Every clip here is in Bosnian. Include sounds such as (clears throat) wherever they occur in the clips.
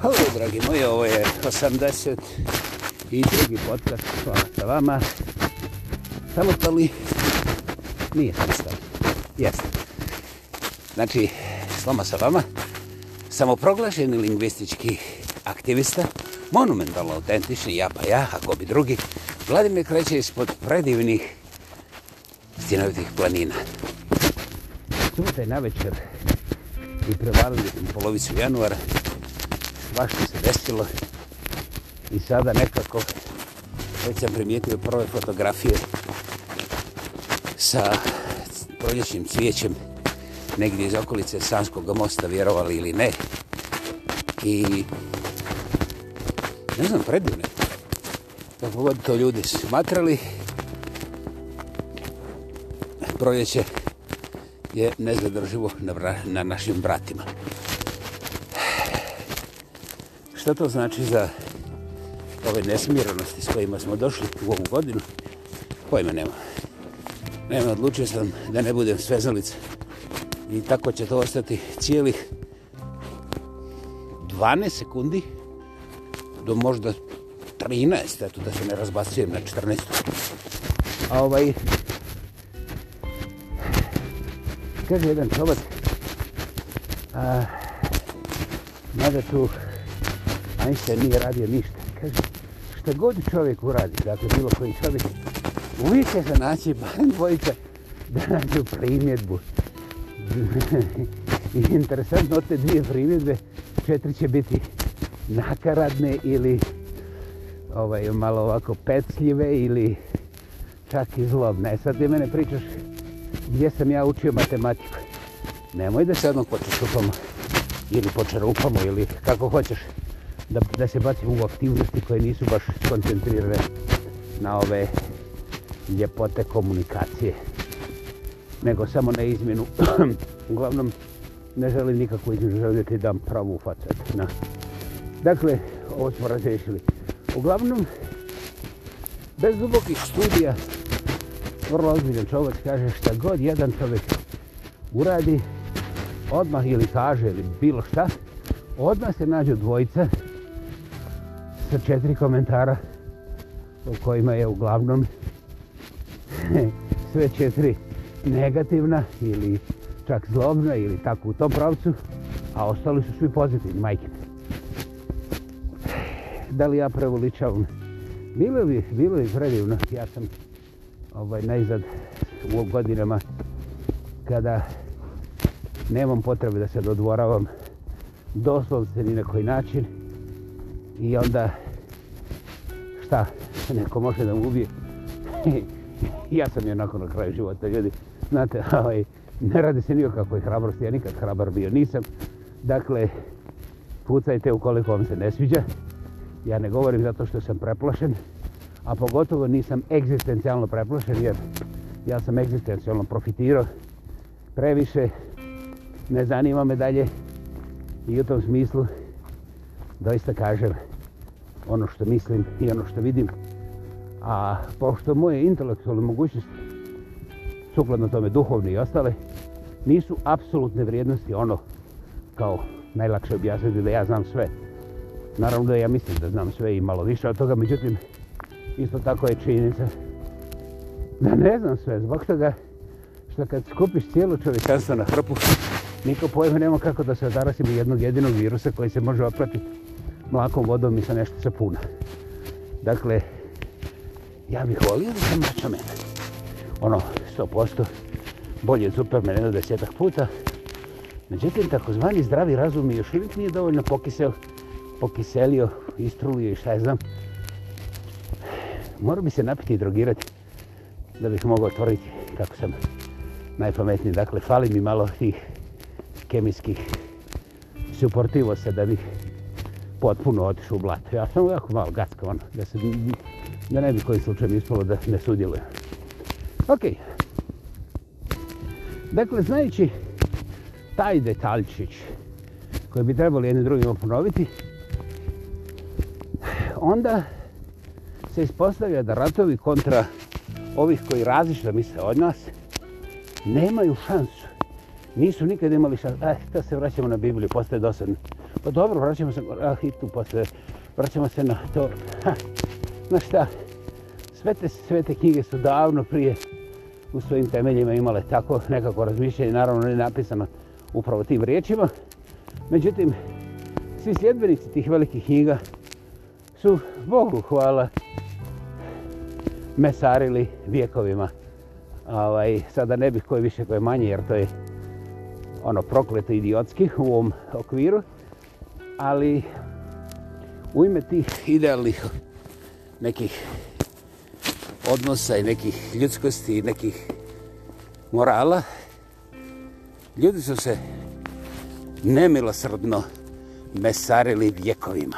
Halo, dragi moji, ovo je 80 i drugi podcast. Hvala sa vama. Samo to li? Nije sam stav. Jeste. Znači, sloma sa vama. Samoproglašeni lingvistički aktivista, monumentalno autentični, ja pa ja, ako bi drugi, Vladimir kreće ispod predivnih stinovitih planina. Subota je na večer i prevarili polovicu januara svašta se desilo i sada nekako već sam primijetio prve fotografije sa prolječnim cvijećem negdje iz okolice Sanskog mosta, vjerovali ili ne. I ne znam, predivne. Kako god to ljudi smatrali, proljeće je nezadrživo na, na našim bratima šta to znači za ove nesmiranosti s kojima smo došli u ovu godinu, pojma nema. Nema, odlučio sam da ne budem svezalica. I tako će to ostati cijelih 12 sekundi do možda 13, eto da se ne razbacujem na 14. A ovaj, kaže jedan čovjek, a, mada tu Einstein nije radio ništa. Kaže, šta god čovjek uradi, dakle bilo koji čovjek, uvijek će se naći barem dvojica da nađu primjedbu. (laughs) I interesantno, od te dvije primjedbe, četiri će biti nakaradne ili ovaj, malo ovako pecljive ili čak i zlobne. E, sad ti mene pričaš gdje sam ja učio matematiku. Nemoj da se odmah počeš rupama ili počerupamo ili kako hoćeš da, da se bacim u aktivnosti koje nisu baš koncentrirane na ove ljepote komunikacije nego samo na izmjenu (clears throat) uglavnom ne želim nikakvu izmjenu želim da ti dam pravu facet na. dakle ovo smo razrešili uglavnom bez dubokih studija vrlo ozbiljan čovjek kaže šta god jedan čovjek uradi odmah ili kaže ili bilo šta odmah se nađu dvojica sa četiri komentara u kojima je uglavnom (laughs) sve četiri negativna ili čak zlobna ili tako u tom pravcu, a ostali su svi pozitivni, majke. Da li ja preuličavam? Bilo bi, bilo bi predivno. Ja sam ovaj, najzad u godinama kada nemam potrebe da se dodvoravam doslovce ni na koji način, i onda šta neko može da mu ubije (laughs) ja sam je nakon na kraju života ljudi znate (laughs) ovaj, ne radi se nikakve kakvoj hrabrosti ja nikad hrabar bio nisam dakle pucajte ukoliko vam se ne sviđa ja ne govorim zato što sam preplašen a pogotovo nisam egzistencijalno preplašen jer ja sam egzistencijalno profitirao previše ne zanima me dalje i u tom smislu doista kažem ono što mislim i ono što vidim. A pošto moje intelektualne mogućnosti, sukladno tome duhovne i ostale, nisu apsolutne vrijednosti ono kao najlakše objasniti da ja znam sve. Naravno da ja mislim da znam sve i malo više od toga, međutim, isto tako je činjenica da ne znam sve zbog toga što kad skupiš cijelu čovjekanstvo na hrpu, niko pojma nema kako da se zarasimo jednog jedinog virusa koji se može opratiti mlakom vodom i sa nešto se puna. Dakle, ja bih volio da sam mača mene. Ono, sto posto, bolje od Supermana na desetak puta. Međutim, takozvani zdravi razum još uvijek nije dovoljno pokisel, pokiselio, istrulio i šta je znam. Morao bi se napiti i drogirati da bih mogao otvoriti kako sam najpametniji. Dakle, fali mi malo tih kemijskih suportivo se da bih potpuno otišao u blato. Ja sam jako malo gatko, ono, da se da ne bi koji slučaj mi ispalo da ne sudjelujem. Ok. Dakle, znajući taj detaljčić koji bi trebali jednim drugima ponoviti, onda se ispostavlja da ratovi kontra ovih koji različno misle od nas nemaju šansu nisu nikad imali šta, eh, da se vraćamo na Bibliju, postaje dosadno. Pa dobro, vraćamo se, ah, i tu postaje, vraćamo se na to, ha, na šta, sve te, sve te knjige su davno prije u svojim temeljima imale tako nekako razmišljanje, naravno ne napisano upravo tim riječima. Međutim, svi sljedbenici tih velikih knjiga su Bogu hvala mesarili vijekovima. Ovaj, sada ne bih koji više, koji manje, jer to je ono prokleto idiotski u ovom okviru, ali u ime tih idealnih nekih odnosa i nekih ljudskosti i nekih morala, ljudi su se nemilosrdno mesarili vjekovima.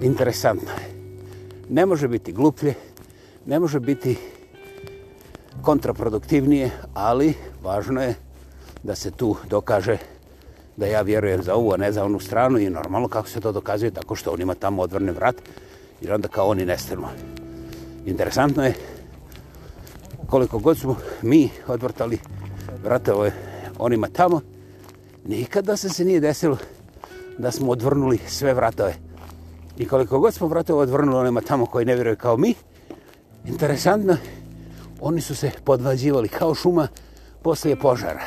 Interesantno je. Ne može biti gluplje, ne može biti kontraproduktivnije, ali važno je da se tu dokaže da ja vjerujem za ovu, a ne za onu stranu i normalno kako se to dokazuje, tako što on ima tamo odvrne vrat i onda kao oni nestanu. Interesantno je koliko god smo mi odvrtali vrate ove onima tamo, nikada se se nije desilo da smo odvrnuli sve vratove. I koliko god smo vratove odvrnuli onima tamo koji ne vjeruje kao mi, interesantno, oni su se podvađivali kao šuma poslije požara.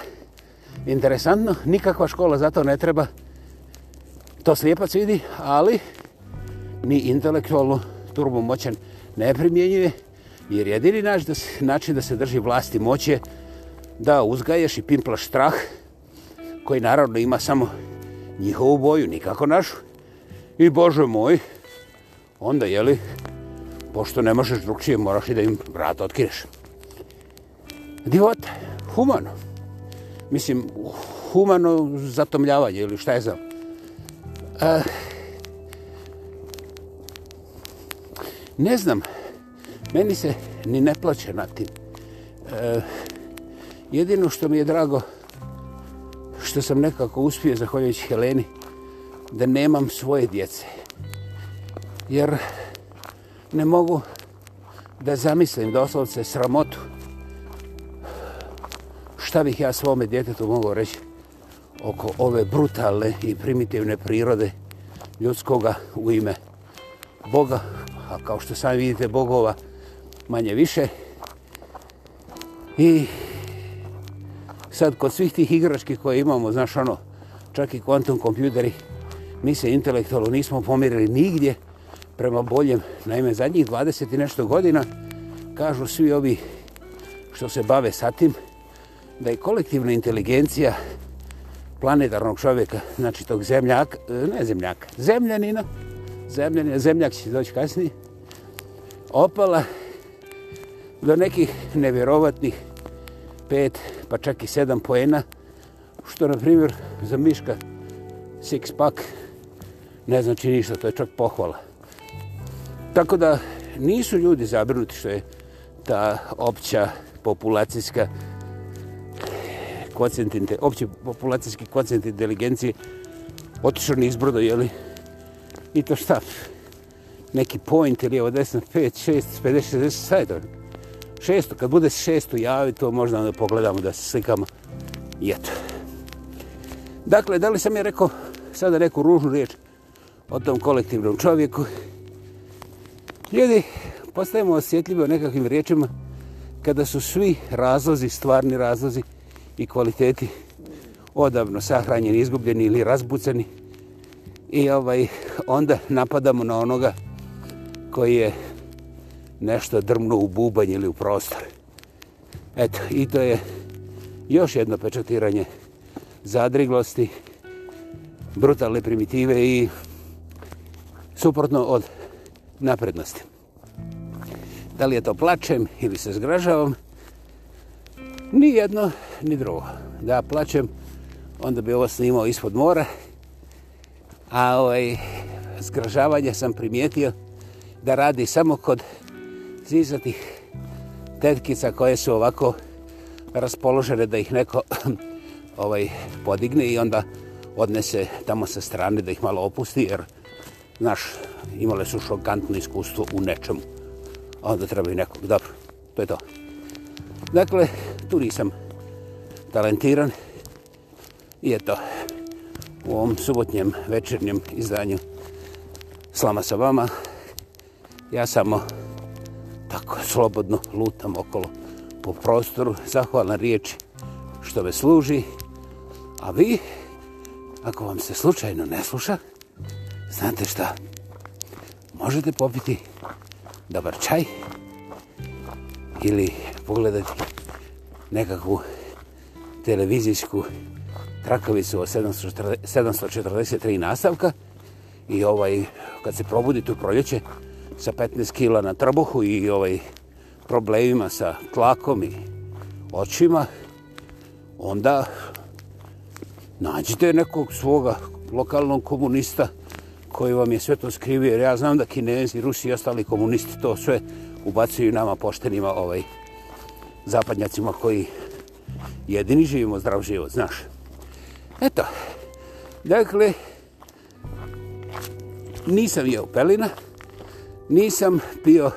Interesantno, nikakva škola za to ne treba. To slijepac vidi, ali ni intelektualno turbo moćan ne primjenjuje. Jer jedini naš da se, način da se drži vlasti moć je da uzgaješ i pimplaš strah koji naravno ima samo njihovu boju, nikako našu. I bože moj, onda jeli, pošto ne možeš drugčije, moraš i da im vrat otkineš. Divota, humano. Humano mislim, humano zatomljavanje ili šta je znam. E, ne znam, meni se ni ne plaće na tim. E, jedino što mi je drago, što sam nekako uspio, zahvaljujući Heleni, da nemam svoje djece. Jer ne mogu da zamislim doslovce sramotu šta bih ja svome djetetu mogao reći oko ove brutalne i primitivne prirode ljudskoga u ime Boga, a kao što sami vidite Bogova manje više. I sad kod svih tih igrački koje imamo, znaš ono, čak i kvantum kompjuteri, mi se intelektualno nismo pomirili nigdje prema boljem, naime zadnjih 20 i nešto godina, kažu svi ovi što se bave sa tim, da je kolektivna inteligencija planetarnog čovjeka, znači tog zemljaka, e, ne zemljaka, zemljanina, zemljanina, zemljak će doći kasnije, opala do nekih nevjerovatnih pet, pa čak i sedam poena, što na primjer za miška six pack ne znači ništa, to je čak pohvala. Tako da nisu ljudi zabrinuti što je ta opća populacijska populacijska kocijent, opći populacijski kocijent inteligencije otišao ni izbrdo, jeli? I to šta? Neki point ili ovo desno, 5, 6, 50, 60, sad je to. Šesto, kad bude šesto javi, to možda onda pogledamo da se slikamo. I eto. Dakle, da li sam ja rekao, sada rekao ružnu riječ o tom kolektivnom čovjeku? Ljudi, postajemo osjetljivi o nekakvim riječima kada su svi razlozi, stvarni razlozi, i kvaliteti odavno sahranjeni, izgubljeni ili razbuceni. I ovaj onda napadamo na onoga koji je nešto drmno u bubanj ili u prostor. Eto, i to je još jedno pečatiranje zadriglosti, brutalne primitive i suprotno od naprednosti. Da li je to plačem ili se zgražavam, ni jedno, ni drugo. Da ja plaćem, onda bi ovo snimao ispod mora, a ovaj, zgražavanje sam primijetio da radi samo kod zizatih tetkica koje su ovako raspoložene da ih neko (clears throat) ovaj podigne i onda odnese tamo sa strane da ih malo opusti, jer znaš, imale su šokantno iskustvo u nečemu. Onda treba i nekog. Dobro, to je to. Dakle, arhitekturi sam talentiran. I eto, u ovom subotnjem večernjem izdanju Slama sa vama, ja samo tako slobodno lutam okolo po prostoru. Zahvalna riječ što me služi. A vi, ako vam se slučajno ne sluša, znate šta, možete popiti dobar čaj ili pogledati nekakvu televizijsku trakavicu o 740, 743 nastavka i ovaj, kad se probudi tu proljeće sa 15 kila na trbuhu i ovaj problemima sa tlakom i očima, onda nađite nekog svoga lokalnog komunista koji vam je sve to skrivio, jer ja znam da Kinezi, Rusi i ostali komunisti to sve ubacuju nama poštenima ovaj, zapadnjacima koji jedini živimo zdrav život, znaš. Eto, dakle, nisam jeo pelina, nisam pio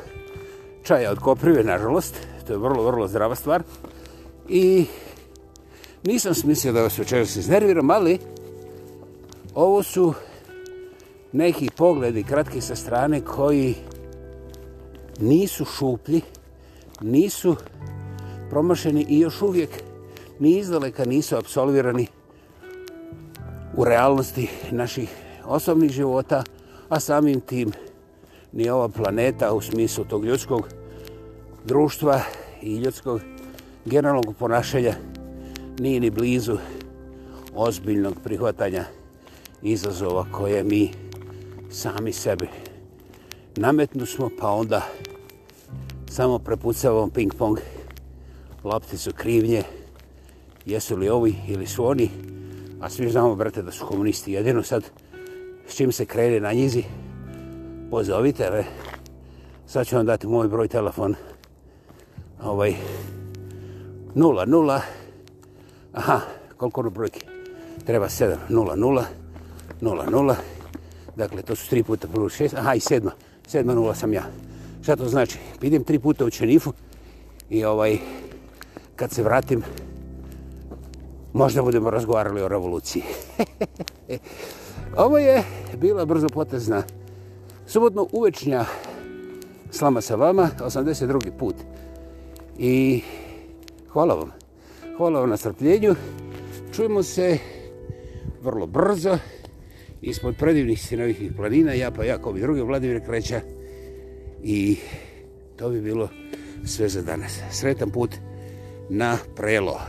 čaja od koprive, nažalost, to je vrlo, vrlo zdrava stvar, i nisam smislio da vas večera se iznerviram, ali ovo su neki pogledi kratki sa strane koji nisu šuplji, nisu promašeni i još uvijek ni izdaleka nisu absolvirani u realnosti naših osobnih života, a samim tim ni ova planeta u smislu tog ljudskog društva i ljudskog generalnog ponašanja nije ni blizu ozbiljnog prihvatanja izazova koje mi sami sebi nametnu smo, pa onda samo prepucavamo ping-pong lapticu krivnje, jesu li ovi ili su oni, a svi znamo, brate, da su komunisti jedino sad, s čim se krene na njizi, pozovite, re. sad ću vam dati moj broj telefon, ovaj, nula, nula, aha, koliko ono brojke, treba sedam, nula, nula, nula, nula, dakle, to su tri puta plus šest, aha, i sedma, sedma nula sam ja. Šta to znači? Pidem tri puta u Čenifu i ovaj, kad se vratim, možda budemo razgovarali o revoluciji. (laughs) Ovo je bila brzo potezna subotno uvečnja slama sa vama, 82. put. I hvala vam. Hvala vam na strpljenju. Čujemo se vrlo brzo ispod predivnih sinovih planina. Ja pa jako bi drugi Vladimir Kreća. I to bi bilo sve za danas. Sretan put. Sretan put na prelo.